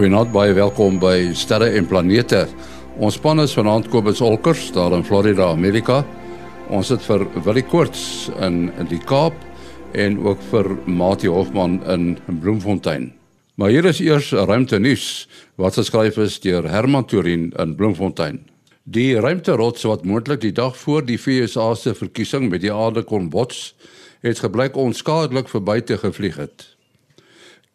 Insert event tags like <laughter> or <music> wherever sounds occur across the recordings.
Goeienaand, baie welkom by Sterre en Planete. Ons span is vanaand Kobus Olkers daar in Florida, Amerika. Ons het vir Willie Koorts in in die Kaap en ook vir Mati Hofman in Bloemfontein. Maar hier is eers ruimte nuus wat geskryf is deur Herman Turin in Bloemfontein. Die ruimterots wat moontlik die dag voor die FSA se verkiesing met die aarde kon bots, het gebleik onskadelik verby te gevlieg het.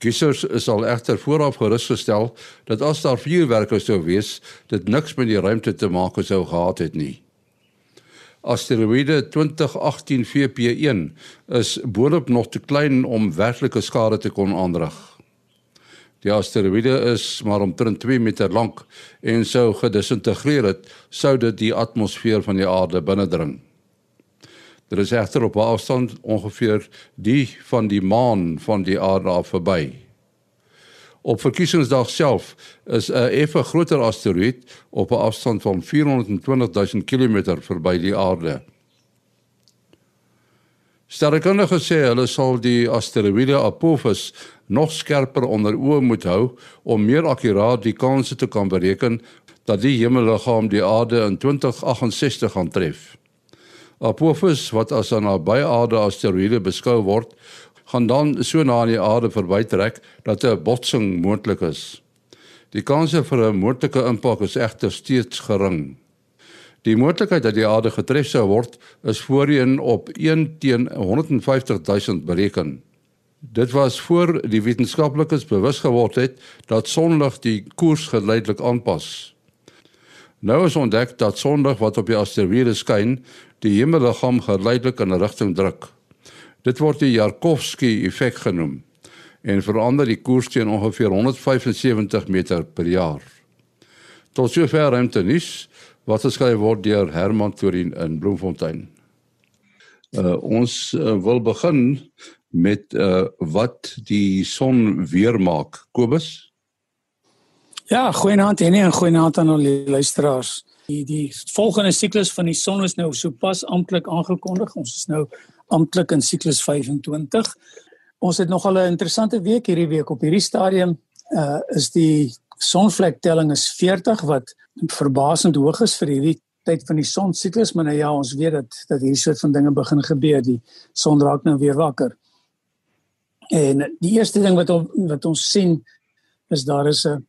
Kiesers is al egter vooraf gerusgestel dat as daar vuurwerke sou wees, dit niks met die ruimte te maak sou gehad het nie. Asteroïde 2018 VP1 is boonop nog te klein om werklike skade te kon aanrig. Die asteroïde is maar omtrent 2 meter lank en sou gedisintegreer het, sou dit die atmosfeer van die aarde binnendring. Dit is egter op 'n afstand ongeveer die van die maan van die aarde af verby. Op verkiesingsdag self is 'n effe groter asteroïde op 'n afstand van 420 000 km verby die aarde. Sterrekundiges sê hulle sal die asteroïde Apophis nog skerper onder oë moet hou om meer akkuraat die kanse te kan bereken dat die hemelliggaam die aarde in 2068 gaan tref. Apophis wat as 'n nabye aarde asteroïde beskou word, gaan dan so na aan die aarde verbytrek dat 'n botsing moontlik is. Die kanse vir 'n moontlike impak is egter steeds gering. Die moontlikheid dat die aarde getref sou word, is voorheen op 1 teen 150 000 bereken. Dit was voor die wetenskaplikes bewus geword het dat sonlig die koers geleidelik aanpas. Nou is ontdek dat sonlig wat op die asteroïde skyn, die hemelliggaam geleidelik in 'n rigting druk. Dit word die Yarkovsky-effek genoem en verander die koers teen ongeveer 175 meter per jaar. Tot sover ruimte nuus wat geskryf word deur Herman Torin in Bloemfontein. Uh, ons uh, wil begin met uh, wat die son weer maak. Kobus? Ja, goeienaand en en goeienaand aan al die luisteraars. Die die volgende siklus van die son is nou sopas amptelik aangekondig. Ons is nou amptelik in siklus 25. Ons het nog al 'n interessante week hierdie week op hierdie stadium. Uh is die sonvlektelling is 40 wat verbasend hoog is vir hierdie tyd van die son siklus, maar nou ja, ons weet dat dat hierdie soort van dinge begin gebeur. Die son raak nou weer wakker. En die eerste ding wat wat ons sien is daar is 'n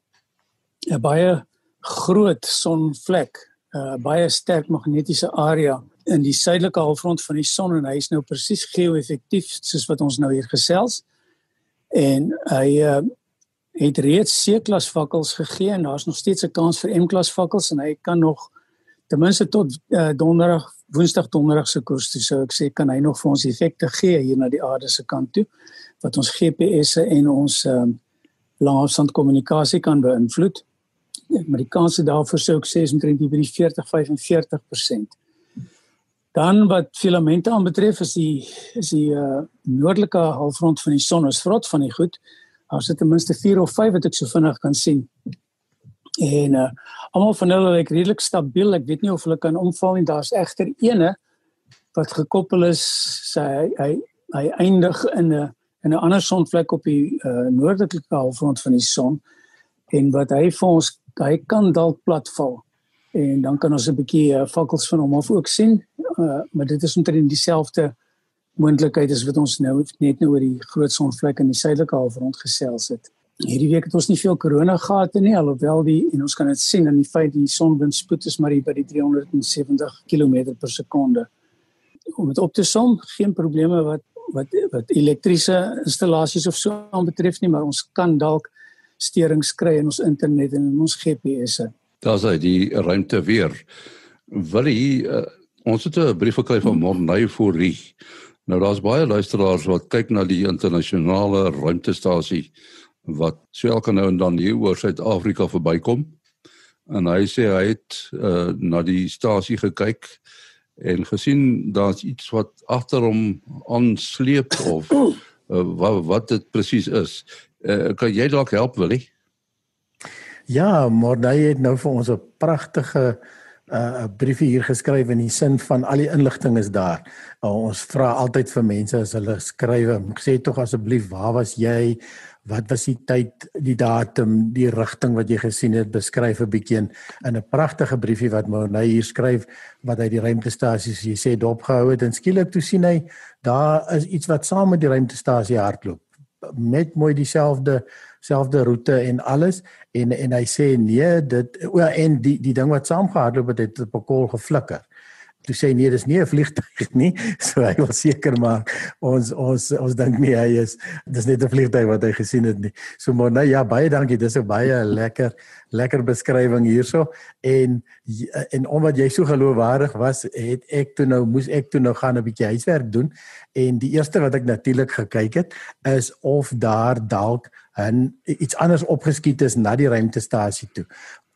'n baie groot sonvlek, 'n baie sterk magnetiese area in die suidelike halfrond van die son en hy is nou presies geo-effektief soos wat ons nou hier gesels. En hy uh, het reeds C-klas vakkels gegee en daar's nog steeds 'n kans vir M-klas vakkels en hy kan nog ten minste tot uh, donderdag, woensdag donderdag se koers toe sou ek sê kan hy nog vir ons effekte gee hier na die aarde se kant toe wat ons GPS'e en ons uh, langafstand kommunikasie kan beïnvloed maar die kans daarvoor sou ek sê is omtrent by die 40-45%. Dan wat filamente aanbetref is die is die uh, noordelike halfrond van die son is vrot van die goed. Daar sit ten minste 4 of 5 wat ek so vinnig kan sien. En uh, almal van hulle lyk redelik stabiel. Ek weet nie of hulle kan omval nie. Daar's egter ene wat gekoppel is sy hy hy, eindig in 'n in 'n ander sonvlek op die uh, noordelike halfrond van die son en wat hy vir ons hy kan dalk platval en dan kan ons 'n bietjie vakkels van hom af ook sien. Uh, maar dit is omtrent dieselfde moontlikheid as wat ons nou net nou oor die groot sonvlek in die suidelike halfrond gesels het. Hierdie week het ons nie veel korona gehad nie alhoewel die en ons kan dit sien in die feit die sonwindspoed is maar by die 370 km per sekonde. Om dit op te som geen probleme wat wat wat elektriese installasies of so aanbetref nie maar ons kan dalk sterings kry in ons internet en in ons GPS'e. Daar's hy die ruimte weer. Wil hy uh, ons het 'n brief gekry van Morney Fourie. Nou daar's baie luisteraars wat kyk na die internasionale ruimtestasie wat so elke nou en dan hier oor Suid-Afrika verbykom. En hy sê hy het uh, na die stasie gekyk en gesien daar's iets wat agter hom aansleep of <clears throat> uh, wat wat dit presies is. Uh, kan jy dalk help Willie? Ja, hy het nou vir ons 'n pragtige 'n uh, briefie hier geskryf in die sin van al die inligting is daar. Uh, ons vra altyd vir mense as hulle skryf, sê tog asseblief waar was jy? wat was die tyd, die datum, die rigting wat jy gesien het, beskryf 'n bietjie in 'n pragtige briefie wat Morney hier skryf wat hy die ruimtestasie sê dopgehou het en skielik toe sien hy daar is iets wat saam met die ruimtestasie hardloop met mooi dieselfde selfde roete en alles. En en hy sê nee dit o en die die ding wat saamgehardloop het het op 'n kol geflikker toe sê nee dis nie 'n vliegtuig nie. <laughs> So hy wil seker maak ons ons ons dink nie hy is dis net 'n vliegtuig wat hy gesien het nie. So maar nou ja baie dankie. Dis 'n baie lekker lekker beskrywing hierso. En en omdat jy so geloofwaardig was het ek toe nou moes ek toe nou gaan 'n bietjie huiswerk doen. En die eerste wat ek natuurlik gekyk het is of daar dalk 'n iets anders opgeskiet is na die ruimtestasie toe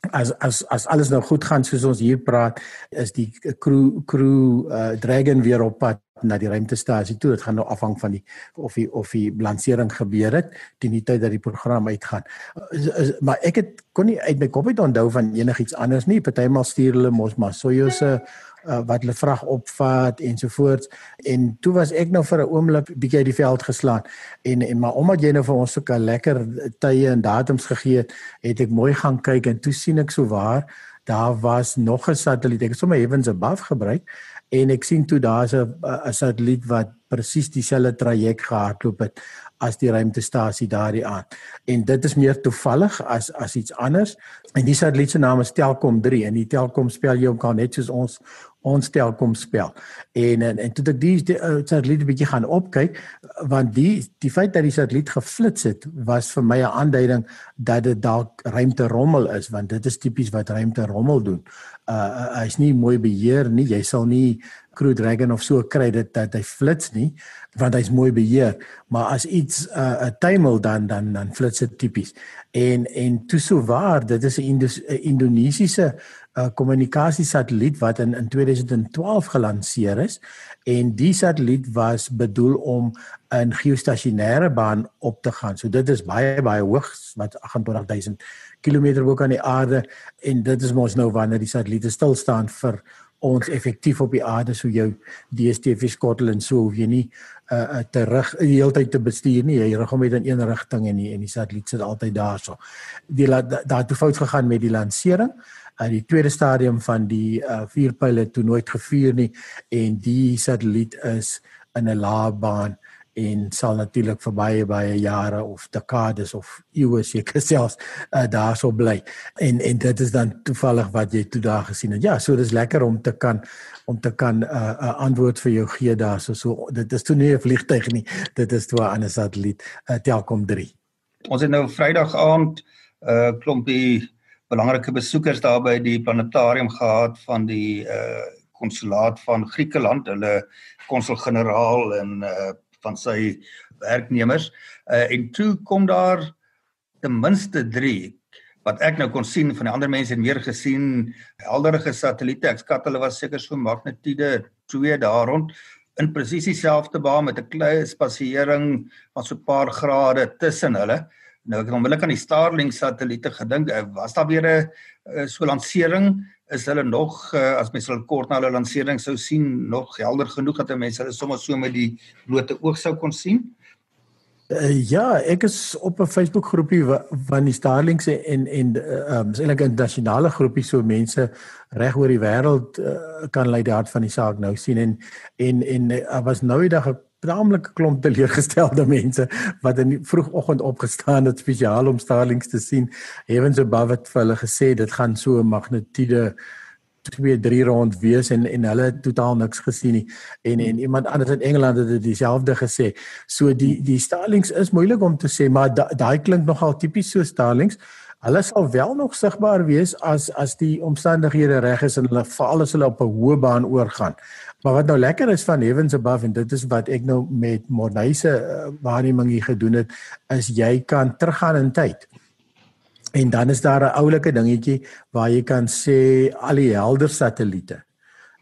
as as as alles nou goed gaan soos ons hier praat is die crew crew uh, dragon weer op pad na die ruimtestasie toe. Dit gaan nou afhang van die of die of die lansering gebeur het teen die tyd dat die program uitgaan. Is, is, maar ek het kon nie uit my kop uit onthou van enigiets anders nie. Partymal stuur hulle mos maar Soyuz se uh, wat hulle vrag opvat ensovoorts en toe was ek nou vir 'n oomblik bietjie uit die veld geslaan en en maar omdat jy nou vir ons sulke lekker tye en datums gegee het het ek mooi gaan kyk en toe sien ek so waar daar was nog 'n satelliet ek het sommer Heavens Above gebruik en ek sien toe daar's 'n 'n satelliet wat presies dieselfde traject gehardloop het as die ruimtestasie daardie aan. En dit is meer toevallig as as iets anders. En die satelliet se naam is Telkom 3 en die Telkom spel jy ook al net soos ons ons Telkom spel. En en, en toe ek die, die uh, satelliet 'n bietjie gaan opkyk want die die feit dat die satelliet geflits het was vir my 'n aanduiding dat dit dalk ruimte rommel is want dit is tipies wat ruimte rommel doen. Uh, uh hy's nie mooi beheer nie. Jy sal nie Crew Dragon of so kry dit dat hy flits nie want hy's mooi beheer maar as iets 'n uh, tuimel dan dan dan flits dit tipies en en toe so waar dit is 'n Indo Indonesiese uh, kommunikasiesatelliet wat in in 2012 gelanseer is en die satelliet was bedoel om 'n geostasionêre baan op te gaan. So dit is baie baie hoog wat 28000 km bo kan die aarde en dit is mos nou wanneer die satelliete stil staan vir ons effektief op die aarde so jou DStv skottel en so hoef jy nie uh, uh terug die hele tyd te bestuur nie jy rig hom net in een rigting en die, en die satelliet sit altyd daarso. Die daar het fout gegaan met die lansering. Uh die tweede stadium van die uh vierpyle toe nooit gevuur nie en die satelliet is in 'n lae baan en sal natuurlik vir baie baie jare of dekades of eeue <laughs> seker selfs uh, daarso bly. En en dit is dan toevallig wat jy toe daar gesien het. Ja, so dis lekker om te kan om te kan 'n uh, uh, antwoord vir jou gee daarso. So dit is toe nie 'n vliegtyg nie. Dit is toe 'n ander satelliet, uh, Telkom 3. Ons het nou Vrydag aand 'n uh, klompie belangrike besoekers daar by die planetarium gehad van die uh konsulaat van Griekeland, hulle konsul-generaal en uh van sy werknemers. Uh en toe kom daar ten minste 3 wat ek nou kon sien van die ander mense het meer gesien helderige satelliete. Ek skat hulle was seker so magnitude 2 daar rond in presies dieselfde baan met 'n klein spasiering van so 'n paar grade tussen hulle. Nou ek het onmiddellik aan die Starlink satelliete gedink. Uh, was daar weer 'n uh, so lansering is hulle nog uh, as mens hulle kort na hulle lansering sou sien nog helder genoeg dat mense hulle sommer so met die blote oog sou kon sien? Uh, ja, ek is op 'n Facebook groepie van die Starlinks en en ehm um, is eintlik 'n nasionale groepie so mense reg oor die wêreld uh, kan lei die hart van die saak nou sien en en en uh, was nou die dag 'n taamlike klomp teleurgestelde mense wat in die vroegoggend opgestaan het spesiaal om Starlinks te sien. Heavens above het vir hulle gesê dit gaan so 'n magnitude 2 3 rond wees en en hulle het totaal niks gesien nie. En en iemand anders in Engeland het dit dieselfde gesê. So die die Starlinks is moeilik om te sê, maar daai da, klink nogal tipies so Starlinks. Hulle sal wel nog sigbaar wees as as die omstandighede reg is en hulle veral as hulle op 'n hoë baan oorgaan. Maar wat nou lekker is van Heavens Above en dit is wat ek nou met Morneise uh, waarneming hier gedoen het, is jy kan teruggaan in tyd. En dan is daar 'n oulike dingetjie waar jy kan sê al die helder satelliete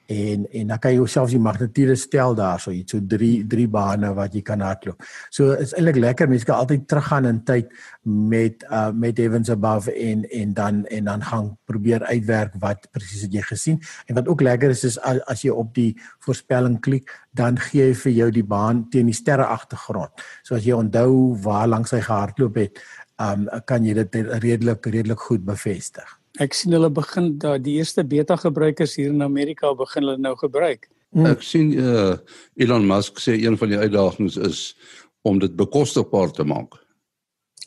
en en dan kan jy jouself die magnitude stel daarso iets so drie drie bane wat jy kan hardloop. So is eintlik lekker mense kan altyd teruggaan in tyd met uh met Evans above en en dan en dan gaan probeer uitwerk wat presies het jy gesien en wat ook lekker is is as, as jy op die voorspelling klik dan gee hy vir jou die baan teen die sterre agtergrond. So as jy onthou waar langs hy gehardloop het, um kan jy dit redelik redelik goed bevestig. Ek sien hulle begin dat die eerste beta gebruikers hier in Amerika begin hulle nou gebruik. Hmm. Ek sien uh, Elon Musk sê een van die uitdagings is om dit bekostigbaar te maak.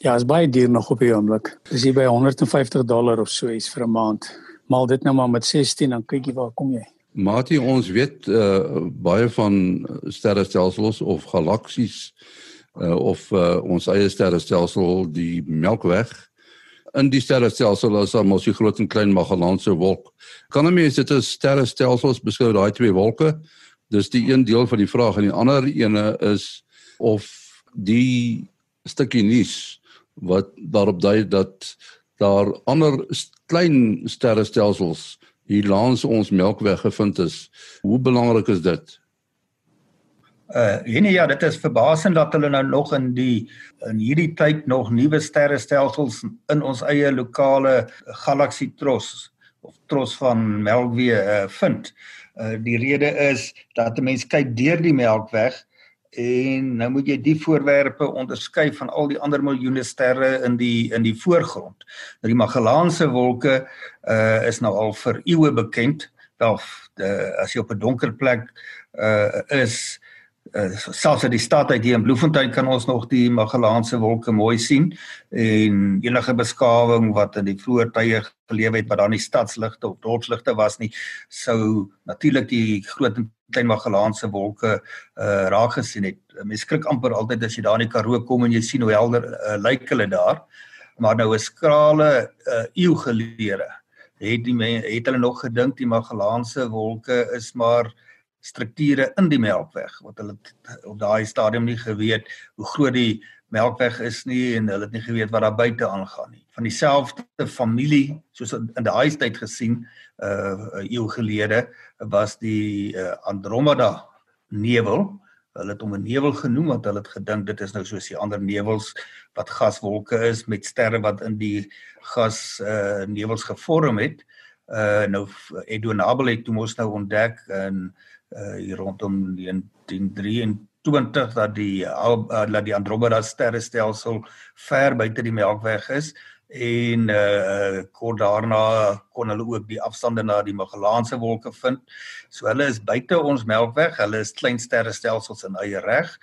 Ja, is baie duur nog op die oomblik. Dis hier by 150 dollar of so iets vir 'n maand. Maal dit nou maar met 16 dan kyk jy waar kom jy. Maatie ons weet uh, baie van sterrestelsels of galaksies uh, of uh, ons eie sterrestelsel die Melkweg in die sterrestelsel is daar mos die groot en klein Magellaanse wolk. Kan 'n mens dit as sterrestelsels beskou daai twee wolke? Dis die een deel van die vraag en die ander ene is of die stukkie nuus wat daarop dui dat daar ander klein sterrestelsels hier langs ons Melkweg gevind is. Hoe belangrik is dit? Uh nee ja, dit is verbasend dat hulle nou nog in die in hierdie tyd nog nuwe sterrestelsels in ons eie lokale galaksie tros of tros van Melkweg uh, vind. Uh die rede is dat 'n mens kyk deur die Melkweg en nou moet jy die voorwerpe onderskei van al die ander miljoene sterre in die in die voorgrond. Nou die Magellaanse wolke uh is nou al vir eeue bekend. Wel, as jy op 'n donker plek uh is uh, selfs uit die stad uit hier in Bloemfontein kan ons nog die Magellaanse wolke mooi sien en enige beskawing wat in die vroeë tye geleef het wat daar nie stadsligte of dorpsligte was nie sou natuurlik die groot en klein Magellaanse wolke uh, raak gesien het. Mens skrik amper altyd as jy daar in die Karoo kom en jy sien hoe helder uh, lyk hulle daar. Maar nou 'n skrale uh, eeu gelede het die het hulle nog gedink die Magellaanse wolke is maar strukture in die Melkweg wat hulle op daai stadium nie geweet hoe groot die Melkweg is nie en hulle het nie geweet wat daar buite aangaan nie. Van dieselfde familie soos in daai tyd gesien uh eeu gelede was die uh, Andromeda nevel. Hulle het hom 'n nevel genoem want hulle het gedink dit is nou soos die ander nevels wat gaswolke is met sterre wat in die gas uh nevels gevorm het. Uh nou Edwin Hubble het toe mos nou ontdek en uh hier rondom 1923 dat die uh, dat die Andromeda sterrestelsel ver buite die Melkweg is en uh kort daarna kon hulle ook die afstande na die Magellaanse wolke vind. So hulle is buite ons Melkweg, hulle is klein sterrestelsels in eie reg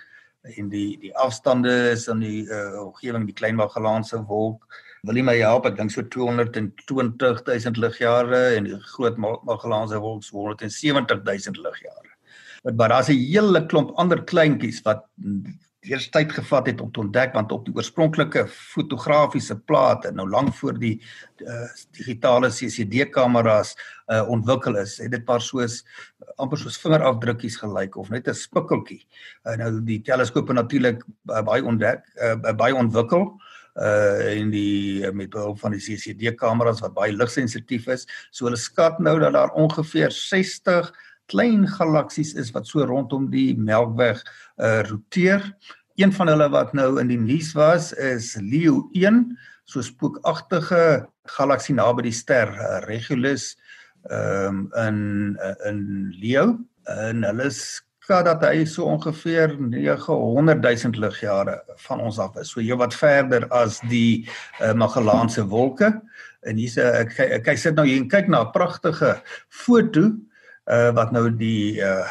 en die die afstande is in die uh omgewing die klein Magellaanse wolk wil jy my help ek dink so 220 000 ligjare en die groot Magellaanse wolk so 170 000 ligjare. Maar daar's 'n hele klomp ander kleintjies wat eers tyd gevat het om te ontdek want op die oorspronklike fotografiese plate nou lank voor die uh, digitale CCD kameras uh, ontwikkel is het dit maar soos amper soos vingerafdrukkies gelyk of net 'n spikkeltjie. Uh, nou die teleskope natuurlik uh, baie ontdek uh, baie ontwikkel uh in die uh, met behulp van die CCD kameras wat baie ligsensitief is. So hulle skat nou dat daar ongeveer 60 klein galaksies is wat so rondom die Melkweg uh roteer. Een van hulle wat nou in die nuus was is Leo 1, so spookagtige galaksie naby die ster uh, Regulus um in uh, in Leo en hulle skat dat hy so ongeveer 900 000 ligjare van ons af is. So jy wat verder as die uh, Magellaanse wolke. En hier's 'n ek, ek, ek sit nou hier en kyk na 'n pragtige foto uh, wat nou die uh,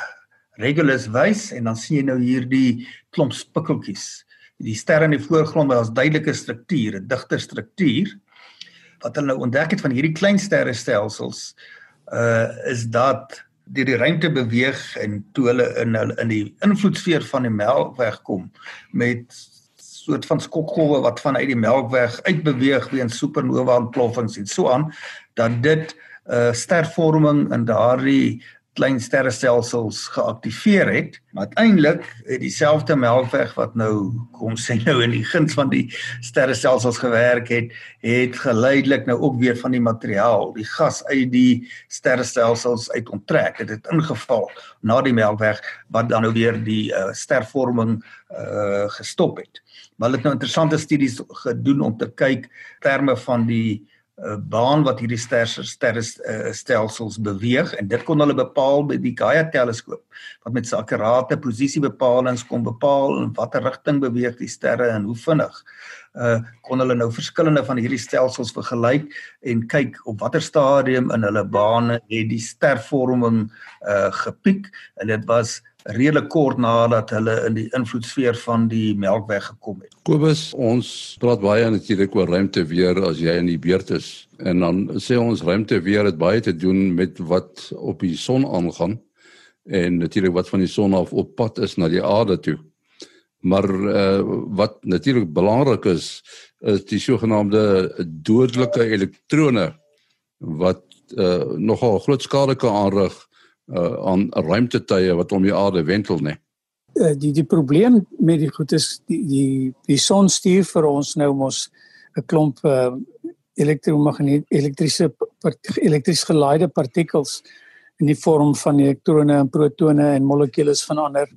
Regulus wys en dan sien jy nou hier die klomp spikkeltjies. Die sterre in die voorgrond het 'n duidelike struktuur, 'n digter struktuur. Wat hulle nou ontdek het van hierdie klein sterrestelsels uh is dat deur die ruimte beweeg en toe hulle in hulle in die invloedsfeer van die Melkweg kom met soort van skokgolwe wat vanuit die Melkweg uitbeweeg weens supernova ontploffings en so aan dat dit stervorming in daardie klein sterrestelsels geaktiveer het. Uiteindelik het dieselfde melkweg wat nou kom sê nou in die guns van die sterrestelsels gewerk het, het geleidelik nou ook weer van die materiaal, die gas uit die sterrestelsels uit onttrek. Dit het ingeval na die melkweg wat dan nou weer die uh, stervorming uh gestop het. Maar hulle het nou interessante studies gedoen om te kyk terme van die uh, baan wat hierdie sterre sterre uh, stelsels beweeg en dit kon hulle bepaal by die Gaia teleskoop wat met akkurate posisiebepalings kon bepaal in watter rigting beweeg die sterre en hoe vinnig. Uh kon hulle nou verskillende van hierdie stelsels vergelyk en kyk op watter stadium in hulle bane het die stervorming uh gepiek en dit was redelik kort nadat hulle in die invloedsfeer van die Melkweg gekom het. Kobus, ons praat baie natuurlik oor ruimte weer as jy in die beurt is. En dan sê ons ruimte weer het baie te doen met wat op die son aangaan en natuurlik wat van die son af op pad is na die aarde toe. Maar uh, wat natuurlik belangrik is is die sogenaamde dodelike elektrone wat uh, nogal groot skade kan aanrig uh, aan ruimtetuie wat om die aarde wentel nê. Uh, die die probleem met die goed is die die die son stuur vir ons nou mos 'n klomp uh, elektromagneet elektriese elektries gelaaide partikels in die vorm van elektrone en protone en molekules van ander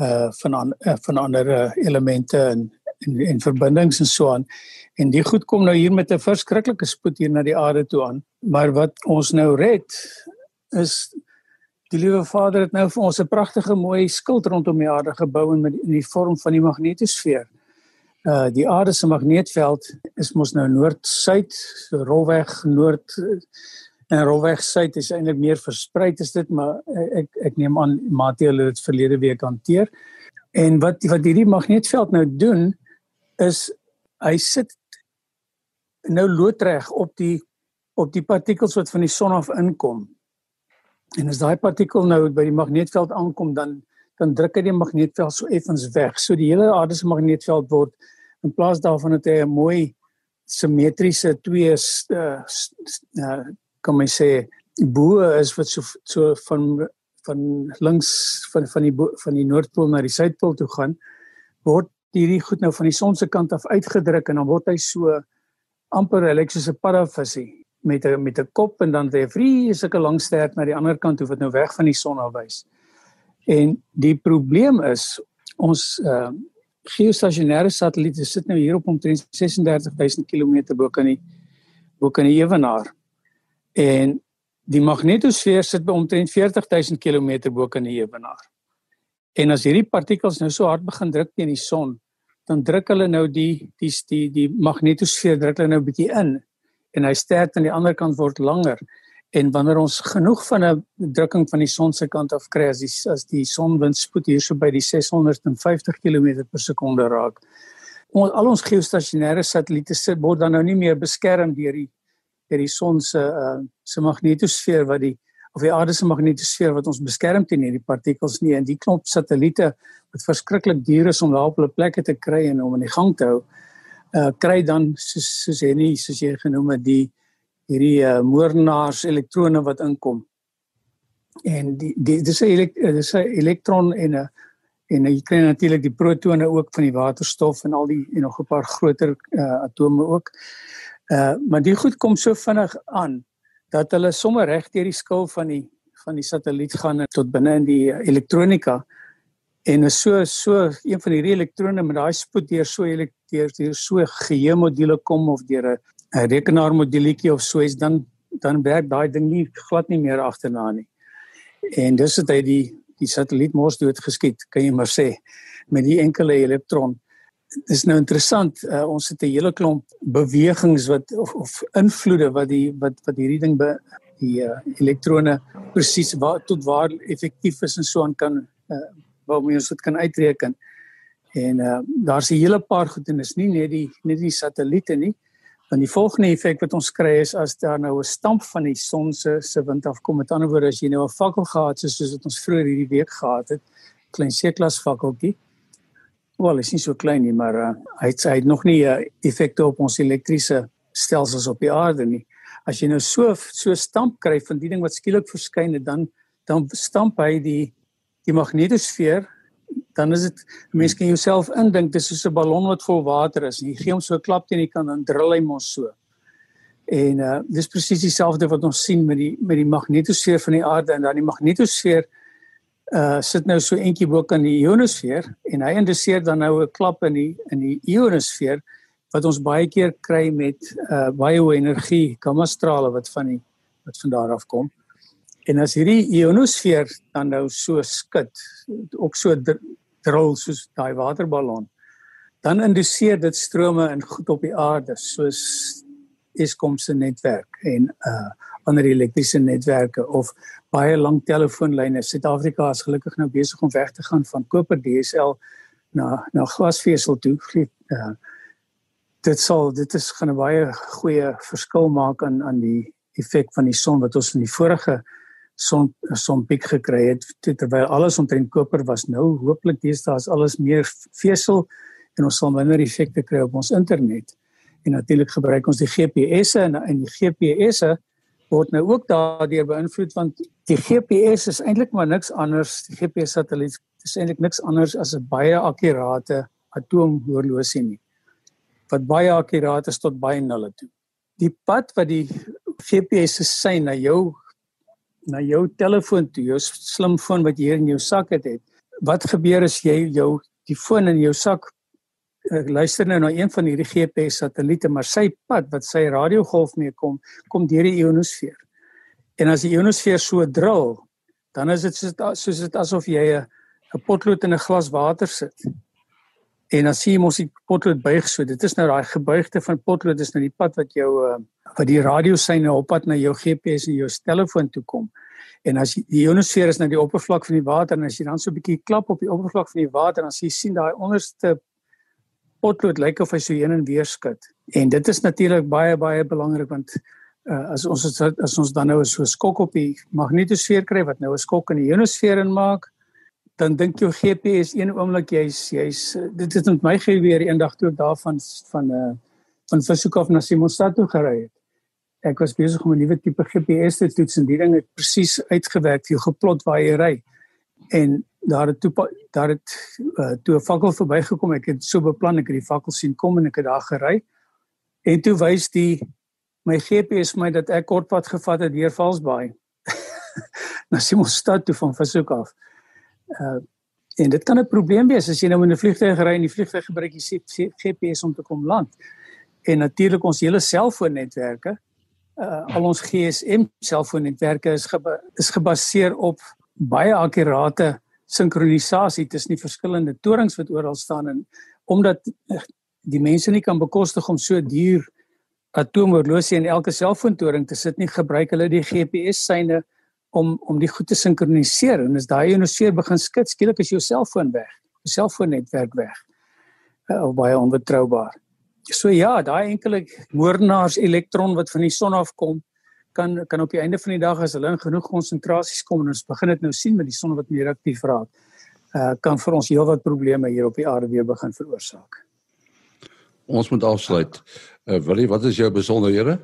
uh van an, uh, van ander uh, elemente en en en verbindings en so aan. En die goed kom nou hier met 'n verskriklike spoed hier na die aarde toe aan. Maar wat ons nou red is Die Liewe Vader het nou vir ons 'n pragtige mooi skild rondom die aarde gebou in met in die vorm van die magnetosfeer. Uh die aarde se magneetveld is mos nou noord-suid, so rolweg noord en rolweg suid is eintlik meer versprei is dit, maar ek ek neem aan Mateo het dit verlede week hanteer. En wat wat hierdie magneetveld nou doen is hy sit nou loodreg op die op die partikels wat van die son af inkom En as daai partikel nou by die magneetveld aankom dan dan druk hy die magneetveld so effens weg. So die hele aarde se magneetveld word in plaas daarvan dat hy 'n mooi simmetriese twee uh, uh, kom my sê bo is wat so so van van links van van die van die noordpool na die suidpool toe gaan word hierdie goed nou van die son se kant af uitgedruk en dan word hy so amper elektriese parafisie met 'n met 'n kop en dan het hy 'n vreeslike lang stert na die ander kant toe wat nou weg van die son af wys. En die probleem is ons uh geostasionêre satelliete sit nou hier op omtrent 36000 km bo kan die bo kan die ewenaar. En die magnetosfeer sit by omtrent 40000 km bo kan die ewenaar. En as hierdie partikels nou so hard begin druk teen die son, dan druk hulle nou die die die die magnetosfeer druk hulle nou 'n bietjie in en hy sterk aan die ander kant word langer. En wanneer ons genoeg van 'n drukking van die son se kant af kry as die as die sonwindspoed hierso by die 650 km per sekonde raak ons al ons geostasionêre satelliete sit word dan nou nie meer beskerm deur die deur die son se uh, se magnetosfeer wat die of die aarde se magnetosfeer wat ons beskerm teen hierdie partikels nie. En die klomp satelliete wat verskriklik duur is om daar op hulle plekke te kry en om in die gang te hou uh, kry dan soos soos nie soos jy genoem het die hierdie uh, moordenaars elektrone wat inkom. En die die dis 'n elek, dis 'n elektron en 'n en jy kry natuurlik die protone ook van die waterstof en al die en nog 'n paar groter uh, atome ook. Uh maar die goed kom so vinnig aan dat hulle sommer reg deur die skil van die van die satelliet gaan tot binne in die elektronika en is so so een van die elektrone met daai spoed deur so deur deur so geheue module kom of deur 'n rekenaarmoduletjie of so iets dan dan werk daai ding nie glad nie meer agterna nie. En dis het hy die die satelliet mos dood geskiet, kan jy maar sê, met die enkele elektron. Dis nou interessant, uh, ons het 'n hele klomp bewegings wat of, of invloede wat die wat wat hierdie ding be die uh, elektrone presies waar tot waar effektief is en so aan kan uh, waarmee ons dit kan uitreken. En uh daar's 'n hele paar goed en dis nie net die net die satelliete nie. Want die volgende effek wat ons kry is as daar nou 'n stamp van die son se se wind afkom. Met ander woorde as jy nou 'n fakkel gehad het soos wat ons vroeër hierdie week gehad het, klein C-klas fakkeltjie. Wel, is nie so klein nie, maar uh hy het hy het nog nie 'n uh, effek op ons elektriese stelsels op die aarde nie. As jy nou so so stamp kry van die ding wat skielik verskyn het, dan dan stamp hy die die magnetosfeer dan is dit mense kan jouself indink dis soos 'n ballon wat vol water is. Jy gee hom so 'n klap teen die kant dan drill hy mos so. En uh dis presies dieselfde wat ons sien met die met die magnetosfeer van die aarde en dan die magnetosfeer uh sit nou so eentjie bo kan die ionosfeer en hy induseer dan nou 'n klap in die in die ionosfeer wat ons baie keer kry met uh baie hoë energie gamma strale wat van die wat van daar af kom. En as hierdie ionosfeer dan nou so skud, ook so drol soos daai waterballon, dan induseer dit strome in goed op die aarde soos Eskom se netwerk en uh ander elektriese netwerke of baie lang telefoonlyne. Suid-Afrika is gelukkig nou besig om weg te gaan van koper DSL na na glasvesel toe. Uh dit sal dit is gaan 'n baie goeie verskil maak aan aan die effek van die son wat ons in die vorige son sonpiek gekry het terwyl alles omtrent koper was nou hooplik deesdae is alles meer vesel en ons sal minder effekte kry op ons internet. En natuurlik gebruik ons die GPS'e en in die GPS'e word nou ook daardeur beïnvloed want die GPS is eintlik maar niks anders die GPS satelliet is eintlik niks anders as 'n baie akkurate atoomhorlosie nie wat baie akkuraat is tot baie nulle toe. Die pad wat die GPS se sein na jou na jou telefoon toe, jou slimfoon wat jy hier in jou sak het, het. Wat gebeur as jy jou die foon in jou sak uh, luister nou na een van hierdie GPS satelliete, maar sy pad wat sy radiogolf mee kom, kom deur die ionosfeer. En as die ionosfeer so dril, dan is dit soos dit asof jy 'n 'n potlood in 'n glas water sit. En dan sien ons die potlood buig so. Dit is nou daai gebuigte van potlood is nou die pad wat jou uh, wat die radiosyne op pad na jou GPS en jou telefoon toe kom. En as jy, die ionosfeer is nou die oppervlak van die water en as jy dan so 'n bietjie klap op die oppervlak van die water dan sien jy sien daai onderste potlood lyk of hy so heen en weer skud. En dit is natuurlik baie baie belangrik want uh, as ons as ons dan nou so 'n skok op die magnetosfeer kry wat nou 'n skok in die ionosfeer inmaak, dan dink jou GPS een oomblik jy's jy's dit het met my gebeur eendag toe ek daarvan van 'n uh, van Visukov na Simonstad toe gery het ek was besig om 'n nuwe tipe GPS te toets en die ding het presies uitgewerk vir geplot waar jy ry. En daar het toe daar het uh, toe 'n fakkel verbygekom. Ek het so beplan ek het die fakkel sien kom en ek het daar gery. En toe wys die my GPS my dat ek kortpad gevat het deur Valsbaai. <laughs> na Simonstad toe van Visukov. Uh en dit kan 'n probleem wees as jy nou in 'n vliegtuig ry en die vliegtuig gebruik die GPS om te kom land. En natuurlik ons hele selfoonnetwerke uh, al ons GSM selfoonnetwerke is geba is gebaseer op baie akkurate sinkronisasie tussen die verskillende torings wat oral staan en omdat die mense nie kan bekostig om so duur atoomhorlosie in elke selfoontoring te sit nie, gebruik hulle die GPS syne om om die goed te sinkroniseer en as daai ionosfeer begin skud, skielik is jou selfoon weg, jou selfoonnetwerk weg. Uh, baie onbetroubaar. So ja, daai enkele moordenaars elektron wat van die son af kom kan kan op die einde van die dag as hulle in genoeg konsentrasies kom en ons begin dit nou sien met die son wat meer aktief raak, uh kan vir ons heelwat probleme hier op die aarde weer begin veroorsaak. Ons moet afsluit. Uh Willie, wat is jou besonderhede?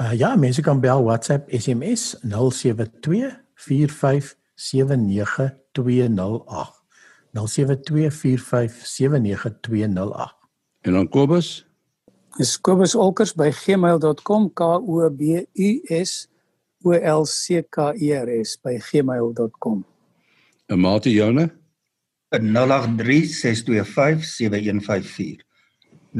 Uh ja, mense kan bel WhatsApp SMS 072 45 79208. 072 45 79208. En dan Kobus? Dis Kobus Olkers by gmail.com K O B U S O L C K E R S by gmail.com. En Mati joune? 0836257154. 0836257154.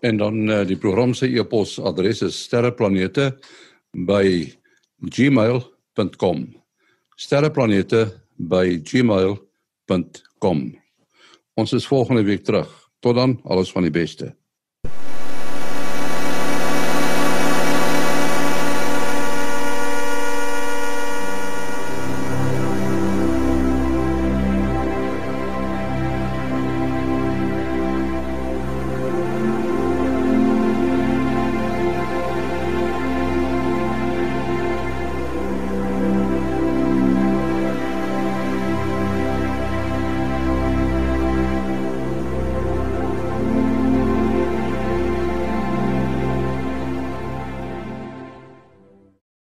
En dan uh, die program se e-posadres is sterreplanete@gmail.com. sterreplanete@gmail.com. Ons is volgende week terug. Tot dan, alles van die beste.